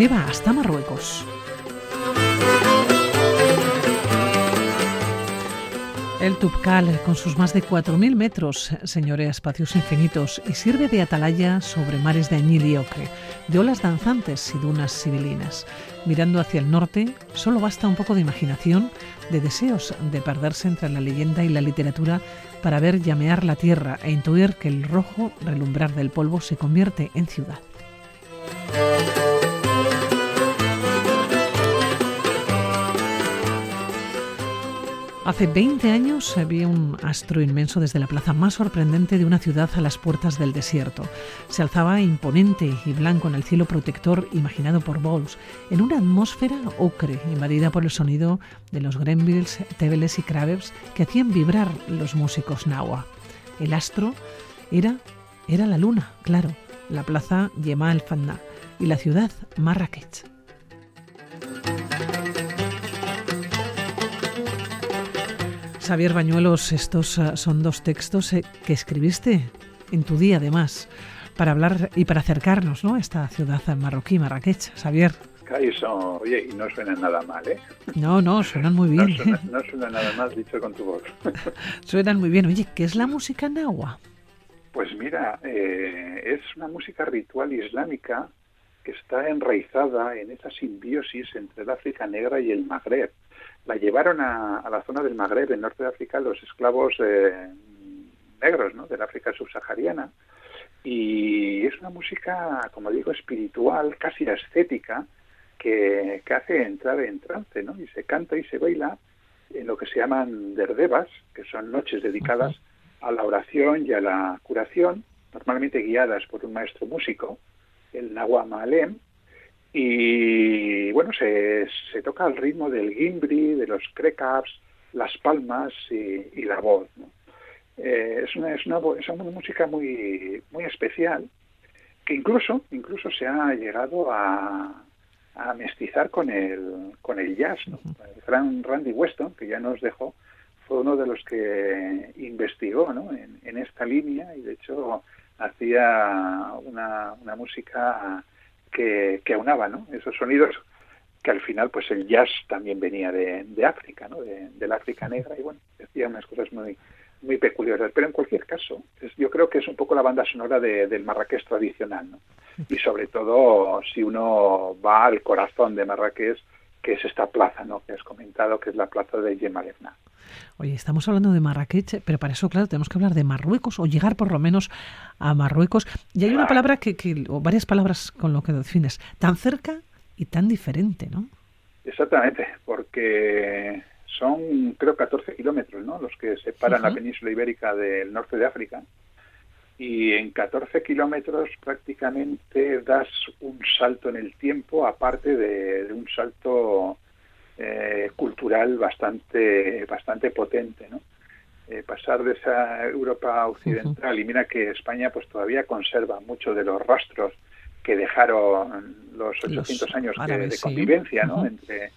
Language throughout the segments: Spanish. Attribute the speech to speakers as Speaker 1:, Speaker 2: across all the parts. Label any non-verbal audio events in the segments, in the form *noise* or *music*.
Speaker 1: lleva hasta Marruecos. El Tubcal, con sus más de 4.000 metros, señorea espacios infinitos y sirve de atalaya sobre mares de añil y ocre, de olas danzantes y dunas civilinas. Mirando hacia el norte, solo basta un poco de imaginación, de deseos de perderse entre la leyenda y la literatura para ver llamear la tierra e intuir que el rojo relumbrar del polvo se convierte en ciudad. Hace 20 años vi un astro inmenso desde la plaza más sorprendente de una ciudad a las puertas del desierto. Se alzaba imponente y blanco en el cielo protector imaginado por Bowles, en una atmósfera ocre invadida por el sonido de los gremlins, tebeles y cravers que hacían vibrar los músicos nahua. El astro era, era la luna, claro, la plaza Yema el Fanna y la ciudad Marrakech. Xavier Bañuelos, estos ah, son dos textos eh, que escribiste en tu día, además, para hablar y para acercarnos ¿no? a esta ciudad marroquí, Marrakech. Xavier.
Speaker 2: oye, y no suenan nada mal, ¿eh?
Speaker 1: No, no, suenan muy bien. *laughs*
Speaker 2: No suena, nada mal dicho con tu voz. *laughs*
Speaker 1: suenan muy bien. Oye, ¿qué es la música nahua?
Speaker 2: Pues mira, eh, es una música ritual islámica que está enraizada en esa simbiosis entre el África negra y el Magreb la llevaron a, la zona del Magreb, en norte de África, los esclavos eh, negros ¿no? del África subsahariana. Y es una música, como digo, espiritual, casi ascética, que, que hace entrar en trance, ¿no? Y se canta y se baila en lo que se llaman derdebas, que son noches dedicadas a la oración y a la curación, normalmente guiadas por un maestro músico, el Nawa Maalem, y bueno, se, se toca al ritmo del gimbri, de los crecaps, las palmas y, la voz. Eh, es, una, es, una, es una música muy, muy especial que incluso, incluso se ha llegado a, a mestizar con el, con el jazz. El gran Randy Weston, que ya nos dejó, fue uno de los que investigó ¿no? en, en esta línea y de hecho hacía una, una música que, que aunaba ¿no? esos sonidos que al final pues el jazz también venía de, de África, ¿no? de, del África negra y bueno, decía unas cosas muy muy peculiares, pero en cualquier caso, yo creo que es un poco la banda sonora de, del Marrakech tradicional, ¿no? Y sobre todo si uno va al corazón de Marrakech, que es esta plaza, ¿no? Que has comentado, que es la plaza de Yemalevna.
Speaker 1: Oye, estamos hablando de Marrakech, pero para eso, claro, tenemos que hablar de Marruecos o llegar por lo menos a Marruecos. Y hay una palabra que, o varias palabras con lo que defines, tan cerca y tan diferente, ¿no?
Speaker 2: Exactamente, porque son, creo, 14 kilómetros, ¿no? Los que separan la península ibérica del norte de África. Y en 14 kilómetros prácticamente das un salto en el tiempo, aparte de un salto eh, cultural bastante, bastante potente, ¿no? Eh, pasar de esa Europa occidental y mira que España pues todavía conserva mucho de los rastros que dejaron los 800 años de, convivencia ¿no? entre,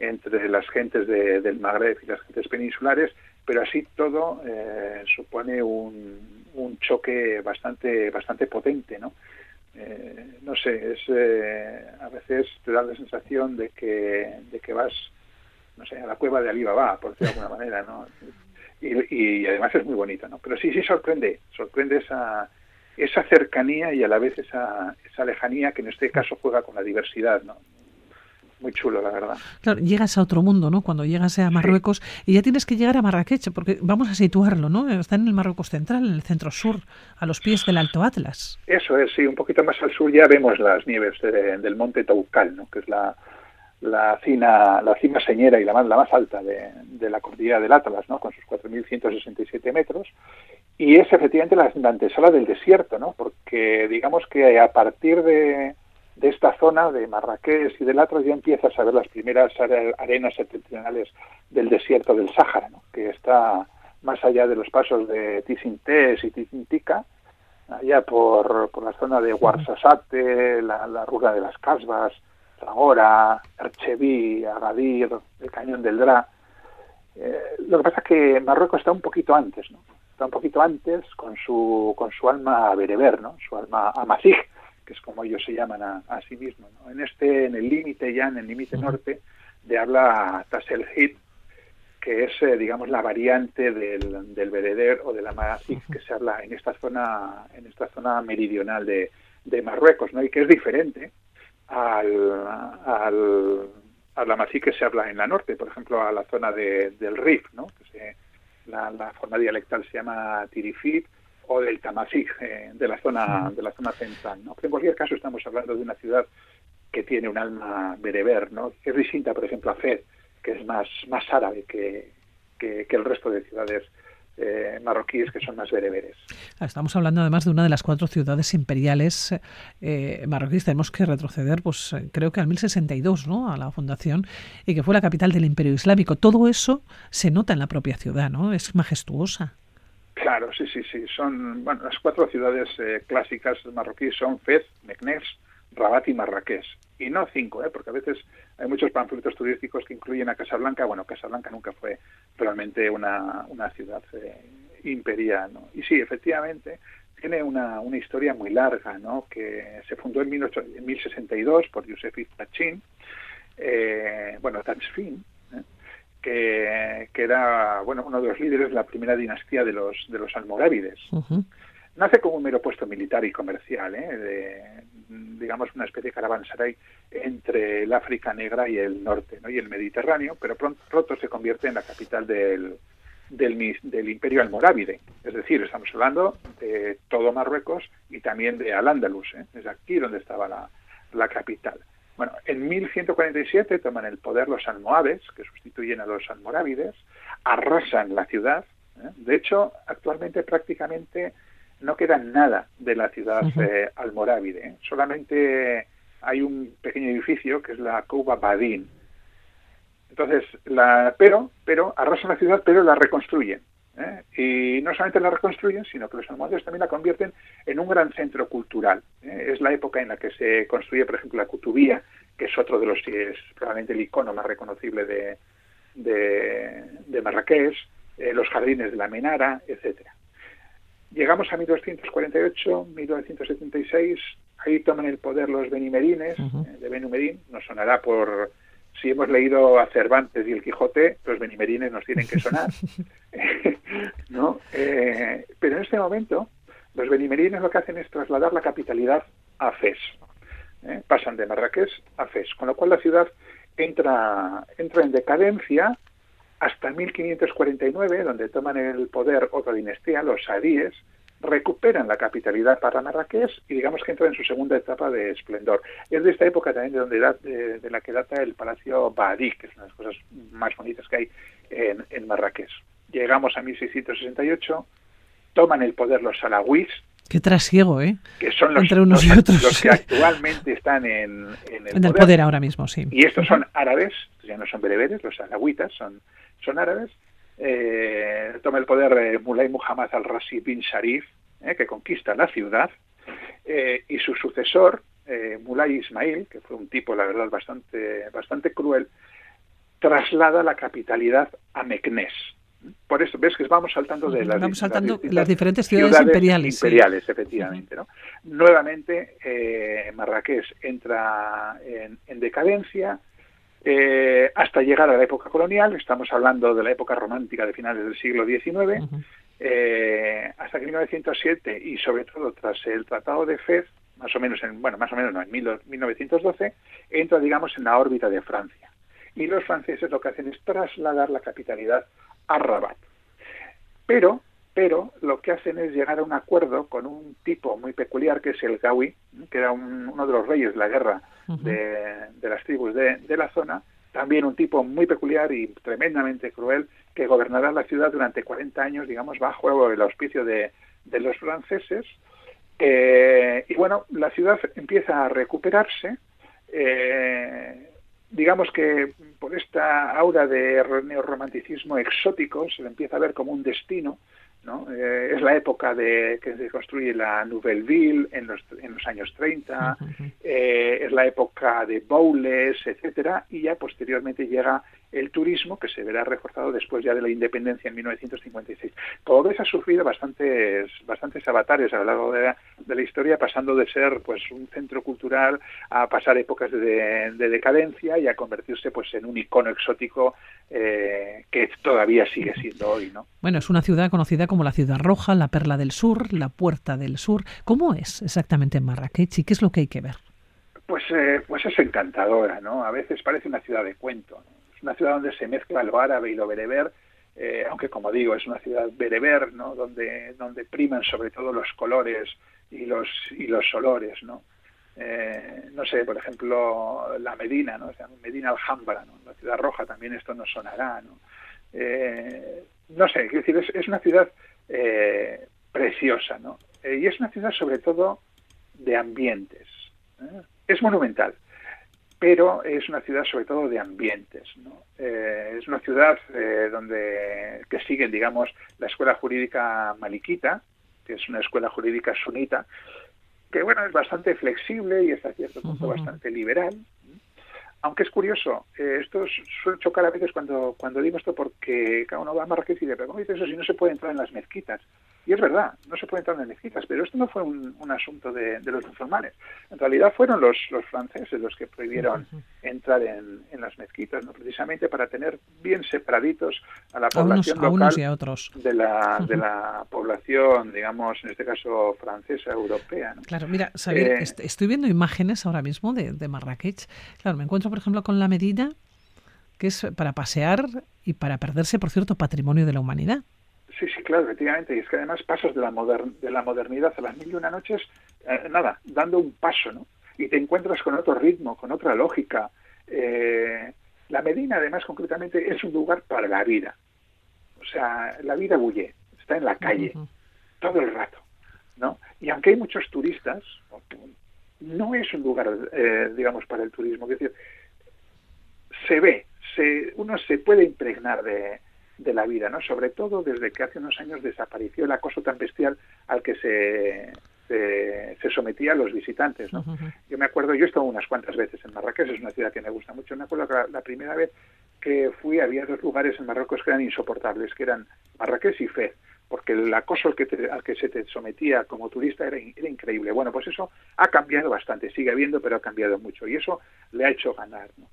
Speaker 2: entre las gentes del Magreb y las gentes peninsulares, pero así todo eh, supone un, un choque bastante, bastante potente, ¿no? Eh, no sé, es eh, a veces te da la sensación de que, de que vas, no sé, a la cueva de Alibaba, por decirlo de alguna manera, ¿no? Y, además es muy bonito, ¿no? Pero sí, sí sorprende, sorprende esa, esa cercanía y a la vez esa, esa lejanía que en este caso juega con la diversidad, ¿no? Muy chulo, la verdad.
Speaker 1: Claro, llegas a otro mundo, ¿no? Cuando llegas a Marruecos y ya tienes que llegar a Marrakech, porque vamos a situarlo, ¿no? Está en el Marruecos central, en el centro sur, a los pies del Alto Atlas.
Speaker 2: Eso es, sí, un poquito más al sur ya vemos las nieves del monte Taukal, ¿no? Que es la, la cima, la cima señera y la más, la más alta de, de la cordillera del Atlas, ¿no? Con sus 4.167 metros. Y es efectivamente la, la antesala del desierto, ¿no? Porque digamos que a partir de de esta zona de Marrakech y del Atlas ya empiezas a ver las primeras arenas septentrionales del desierto del Sáhara, que está más allá de los pasos de Tisintés y Tisintica, allá por, por la zona de Ouarzazate, la, la ruta de las Casbas, Zagora, Ercheví, Agadir, el Cañón del Dra. Eh, lo que pasa es que Marruecos está un poquito antes, ¿no? Está un poquito antes con su, con su alma bereber, ¿no? Su alma amazigh, que es como ellos se llaman a, sí mismos. En este, en el límite ya, en el límite norte, de habla Tasselhit, que es, eh, digamos, la variante del, del Bereder o de la Mazik que se habla en esta zona, en esta zona meridional de, de Marruecos, ¿no? Y que es diferente al, al, a la Mazik que se habla en la norte, por ejemplo, a la zona de, del Rif, ¿no? Que la, la, forma dialectal se llama Tirifit, o del Tamasig, eh, de la zona de la zona central, ¿no? Pero en cualquier caso estamos hablando de una ciudad que tiene un alma bereber, ¿no? Es distinta, por ejemplo, a Fez, que es más, más árabe que, que, el resto de ciudades eh, marroquíes que son más bereberes.
Speaker 1: Estamos hablando además de una de las cuatro ciudades imperiales eh, marroquíes. Tenemos que retroceder, pues eh, creo que al 1062, ¿no? A la fundación y que fue la capital del Imperio Islámico. Todo eso se nota en la propia ciudad, ¿no? Es majestuosa.
Speaker 2: Claro, sí, sí, sí. Son bueno, las cuatro ciudades eh, clásicas marroquíes son Fez, Meknes, Rabat y Marrakech. Y no cinco, ¿eh? porque a veces hay muchos panfletos turísticos que incluyen a Casablanca. Bueno, Casablanca nunca fue realmente una, una ciudad eh, imperial. ¿no? Y sí, efectivamente, tiene una, una historia muy larga, ¿no? que se fundó en, 1062 por Yusef Tachin, eh, bueno, Tachfin, ¿eh? Que, que, era bueno uno de los líderes de la primera dinastía de los, de los almorávides. Nace como un mero puesto militar y comercial, ¿eh? de, digamos una especie de caravanserai entre el África Negra y el norte ¿no? y el Mediterráneo, pero pronto, se convierte en la capital del, del, del, imperio almorávide. Es decir, estamos hablando de todo Marruecos y también de Al-Ándalus. ¿eh? Es aquí donde estaba la, la, capital. Bueno, en 1147 toman el poder los almohades, que sustituyen a los almorávides, arrasan la ciudad. ¿eh? De hecho, actualmente prácticamente no queda nada de la ciudad eh, almorávide. ¿eh? Solamente hay un pequeño edificio que es la Cuba Badin. Entonces, la, pero, pero arrasan la ciudad, pero la reconstruyen. ¿Eh? Y no solamente la reconstruyen, sino que los almohades también la convierten en un gran centro cultural. Es la época en la que se construye, por ejemplo, la Cutubía, que es otro de los, es probablemente el icono más reconocible de, de, de Marrakech, los jardines de la Menara, etcétera. Llegamos a 1248, 1976, ahí toman el poder los benimerines eh, de Benumerín, nos sonará por, si hemos leído a Cervantes y el Quijote, los benimerines nos tienen que sonar, *laughs* ¿no? Eh, pero en este momento, los benimerines lo que hacen es trasladar la capitalidad a Fez, ¿eh? pasan de Marrakech a Fez, con lo cual la ciudad entra, entra en decadencia, hasta 1549, donde toman el poder otra dinastía, los sadíes, recuperan la capitalidad para Marrakech y digamos que entran en su segunda etapa de esplendor. Es de esta época también de, donde de, la que data el Palacio Badik, que es una de las cosas más bonitas que hay en, en Marrakech. Llegamos a 1668, toman el poder los salawís,
Speaker 1: Qué trasiego, ¿eh?
Speaker 2: Que son los,
Speaker 1: Entre unos
Speaker 2: y
Speaker 1: otros.
Speaker 2: los que actualmente están en,
Speaker 1: en el, poder. ahora mismo, sí.
Speaker 2: Y estos son árabes, ya no son bereberes, los alawitas son, son árabes. Eh, toma el poder eh, Mulay Muhammad al-Rasi bin Sharif, eh, que conquista la ciudad, eh, y su sucesor, eh, Mulay Ismail, que fue un tipo, la verdad, bastante, bastante cruel, traslada la capitalidad a Meknes. Por eso, ves que vamos saltando de las,
Speaker 1: vamos saltando las, diferentes ciudades, imperiales.
Speaker 2: Imperiales, efectivamente. ¿no? Nuevamente, eh, Marrakech entra en, en decadencia, eh, hasta llegar a la época colonial, estamos hablando de la época romántica de finales del siglo XIX, eh, hasta que en 1907 y sobre todo tras el Tratado de Fez, más o menos en, bueno, más o menos no, en 1912, entra, digamos, en la órbita de Francia. Y los franceses lo que hacen es trasladar la capitalidad a Rabat. Pero pero lo que hacen es llegar a un acuerdo con un tipo muy peculiar que es el Gawi, que era uno de los reyes de la guerra de, las tribus de, la zona, también un tipo muy peculiar y tremendamente cruel que gobernará la ciudad durante 40 años, digamos, bajo el auspicio de, los franceses. Eh, y bueno, la ciudad empieza a recuperarse. Eh, digamos que por esta aura de neorromanticismo exótico se le empieza a ver como un destino ¿no? Eh, es la época de que se construye la Nouvelle Ville en los, en los años 30, eh, es la época de Boules, etcétera, y ya posteriormente llega el turismo que se verá reforzado después ya de la independencia en 1956. Todo eso ha sufrido bastantes, bastantes avatares a lo largo de la, historia, pasando de ser pues un centro cultural a pasar épocas de, decadencia y a convertirse pues en un icono exótico eh, que todavía sigue siendo hoy. ¿no?
Speaker 1: Bueno, es una ciudad conocida como la Ciudad Roja, la Perla del Sur, la Puerta del Sur. ¿Cómo es exactamente en Marrakech y qué es lo que hay que ver?
Speaker 2: Pues, eh, pues es encantadora, ¿no? A veces parece una ciudad de cuento. Una ciudad donde se mezcla lo árabe y lo bereber, eh, aunque como digo, es una ciudad bereber, ¿no? Donde, donde priman sobre todo los colores y los, y los olores, ¿no? Eh, no sé, por ejemplo, la Medina, ¿no? O sea, Medina Alhambra, ¿no? La ciudad roja también esto nos sonará, ¿no? no sé, es decir, es, es una ciudad preciosa, ¿no? y es una ciudad sobre todo de ambientes. Es monumental, pero es una ciudad sobre todo de ambientes. Eh, es una ciudad eh, donde que sigue, digamos, la escuela jurídica maliquita, que es una escuela jurídica sunita, que bueno es bastante flexible y hasta cierto punto bastante liberal. Aunque es curioso, eh, esto suele chocar a veces cuando, cuando digo esto porque cada uno va a Marrakech y dice, pero ¿cómo dice eso si no se puede entrar en las mezquitas? Y es verdad, no se puede entrar en mezquitas, pero esto no fue un, asunto de, los musulmanes. En realidad fueron los, los franceses los que prohibieron entrar en, las mezquitas, ¿no? precisamente para tener bien separaditos a la población local
Speaker 1: y a otros.
Speaker 2: De, la, de la población, digamos, en este caso francesa, europea.
Speaker 1: Claro, mira, Xavier, eh, estoy viendo imágenes ahora mismo de, de Marrakech. Claro, me encuentro, por ejemplo, con la Medina, que es para pasear y para perderse, por cierto, patrimonio de la humanidad.
Speaker 2: Sí, sí, claro, efectivamente. Y es que además pasas de la, de la modernidad a las mil y una noches, eh, nada, dando un paso, ¿no? Y te encuentras con otro ritmo, con otra lógica. Eh, la Medina, además, concretamente, es un lugar para la vida. O sea, la vida bulle, está en la calle, todo el rato, ¿no? Y aunque hay muchos turistas, no es un lugar, eh, digamos, para el turismo. Es decir, se ve, se, uno se puede impregnar de, de la vida, ¿no? Sobre todo desde que hace unos años desapareció el acoso tan bestial al que se, se, sometía a los visitantes, ¿no? Yo me acuerdo, yo he estado unas cuantas veces en Marrakech, es una ciudad que me gusta mucho, me acuerdo que la, primera vez que fui había dos lugares en Marruecos que eran insoportables, que eran Marrakech y Fez, porque el acoso al que, al que se te sometía como turista era, era, increíble. Bueno, pues eso ha cambiado bastante, sigue habiendo, pero ha cambiado mucho, y eso le ha hecho ganar, ¿no?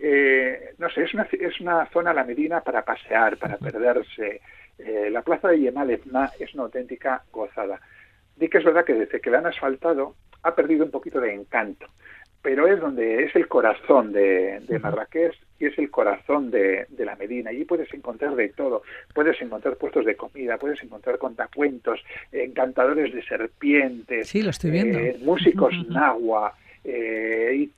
Speaker 2: Eh, no sé, es una, es una zona, la Medina, para pasear, para perderse. Eh, la plaza de Yemal Etna es una auténtica gozada. Di que es verdad que desde que la han asfaltado ha perdido un poquito de encanto, pero es donde es el corazón de, Marrakech y es el corazón de, la Medina. Allí puedes encontrar de todo. Puedes encontrar puestos de comida, puedes encontrar contacuentos, encantadores de serpientes,
Speaker 1: sí, lo estoy viendo.
Speaker 2: Eh, músicos nahua, y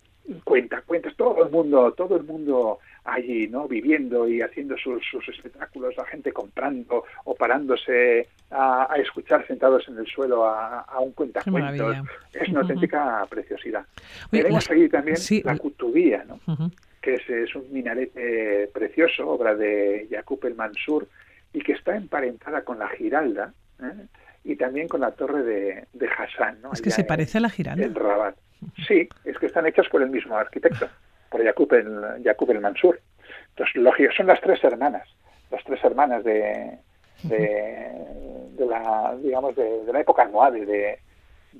Speaker 2: cuenta, cuentas, todo el mundo, todo el mundo allí, ¿no? Viviendo y haciendo sus, espectáculos, la gente comprando o parándose a, escuchar sentados en el suelo a, un cuentacuentos. Es una auténtica preciosidad. Tenemos también la Cutubía, ¿no? Que es, un minarete precioso, obra de Yacub el Mansur, y que está emparentada con la Giralda, ¿eh? Y también con la torre de, de Hassan. ¿no?
Speaker 1: Es que se parece a la Giralda.
Speaker 2: En Rabat. Sí, es que están hechas por el mismo arquitecto, por Yacub el, el Mansur. Entonces, lógico, son las tres hermanas, las tres hermanas de, de, la, digamos, de, la época almohade, de,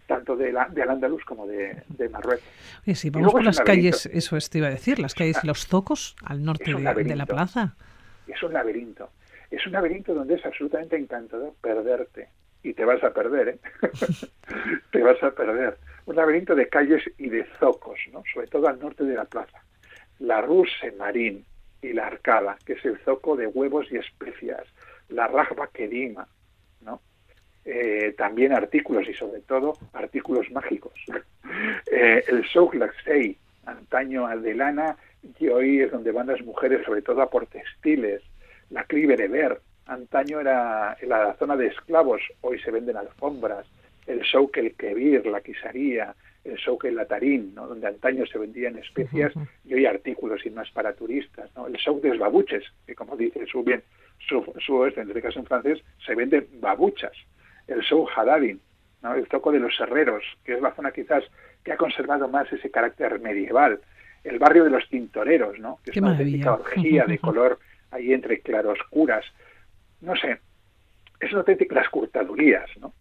Speaker 2: tanto de la, de andaluz como de, de Marruecos.
Speaker 1: Sí, sí, vamos por las calles, eso te iba a decir, las calles y los zocos al norte de, la plaza.
Speaker 2: Es un laberinto. Es un laberinto donde es absolutamente encantador perderte. Y te vas a perder, ¿eh? *laughs* te vas a perder un laberinto de calles y de zocos, ¿no? sobre todo al norte de la plaza. La Ruse Marín y la Arcada, que es el zoco de huevos y especias, la Rajba Kedima, ¿no? Eh, también artículos y sobre todo artículos mágicos. *laughs* Eh, el Souk Laksei, antaño Adelana, y hoy es donde van las mujeres, sobre todo a por textiles. La Ver, antaño era la zona de esclavos, hoy se venden alfombras el Souk el Kebir, la Quisaría, el Souk el Latarín, ¿no? donde antaño se vendían especias y hoy artículos y más para turistas. ¿no? El Souk de Babuches, que como dice su bien su, su este, en este caso en francés, se venden babuchas. El Souk Hadadin, ¿no? el Zoco de los Herreros, que es la zona quizás que ha conservado más ese carácter medieval. el barrio de los tintoreros, ¿no?
Speaker 1: Que es una auténtica
Speaker 2: orgía de color ahí entre claroscuras. No sé, es una auténtica, las curtadurías, ¿no?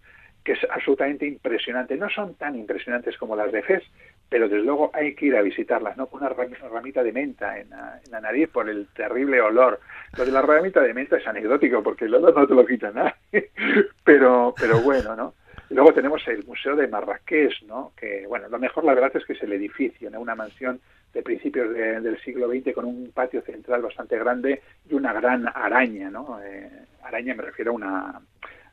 Speaker 2: que es absolutamente impresionante. No son tan impresionantes como las de Fes, pero desde luego hay que ir a visitarlas, ¿no? Con una ramita de menta en la, nariz por el terrible olor. Lo de la ramita de menta es anecdótico porque el olor no te lo quita nadie, *laughs* pero, pero bueno, ¿no? luego tenemos el Museo de Marrakech, ¿no? Que, bueno, lo mejor la verdad es que es el edificio, ¿no? Una mansión de principios del siglo XX con un patio central bastante grande y una gran araña, ¿no? Eh, araña me refiero a una,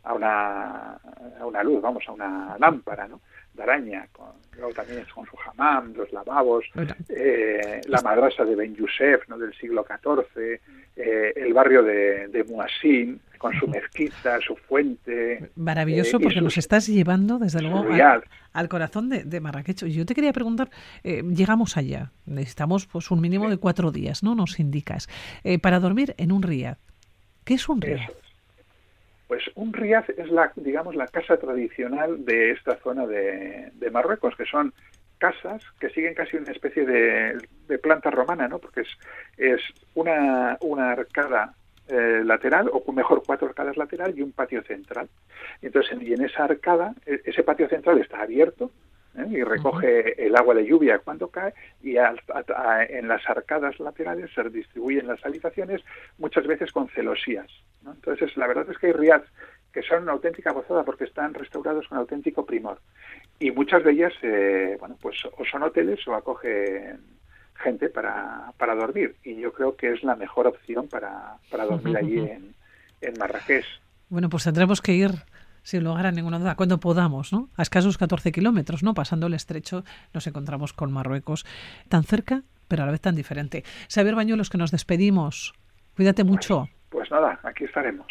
Speaker 2: a una, a una luz, vamos, a una lámpara, ¿no? de araña, con, luego también con su hamam, los lavabos, eh, la madrasa de Ben Youssef, ¿no? del siglo XIV, eh, el barrio de, de Muasin, con su mezquita, su fuente.
Speaker 1: Maravilloso, porque nos estás llevando, desde luego, al, corazón de, de, Marrakech. Yo te quería preguntar, llegamos allá, necesitamos pues un mínimo de cuatro días, ¿no? Nos indicas. para dormir en un riad. ¿Qué es un riad?
Speaker 2: Pues un riad es la, digamos, la casa tradicional de esta zona de, Marruecos, que son casas que siguen casi una especie de, planta romana, ¿no? Porque es, es una, una arcada eh, lateral, o mejor, cuatro arcadas lateral y un patio central. Entonces, y en esa arcada, e, ese patio central está abierto, ¿eh? y recoge el agua de lluvia cuando cae y en las arcadas laterales se distribuyen las habitaciones muchas veces con celosías. Entonces la verdad es que hay riads que son una auténtica gozada porque están restaurados con auténtico primor y muchas de ellas eh, bueno pues o son hoteles o acogen gente para, para dormir y yo creo que es la mejor opción para, para dormir allí en, en Marrakech.
Speaker 1: Bueno, pues tendremos que ir sin lugar a ninguna duda, cuando podamos, ¿no? A escasos 14 kilómetros, ¿no? Pasando el estrecho, nos encontramos con Marruecos, tan cerca, pero a la vez tan diferente. Xavier Bañuelos, que nos despedimos. Cuídate mucho.
Speaker 2: pues nada, aquí estaremos.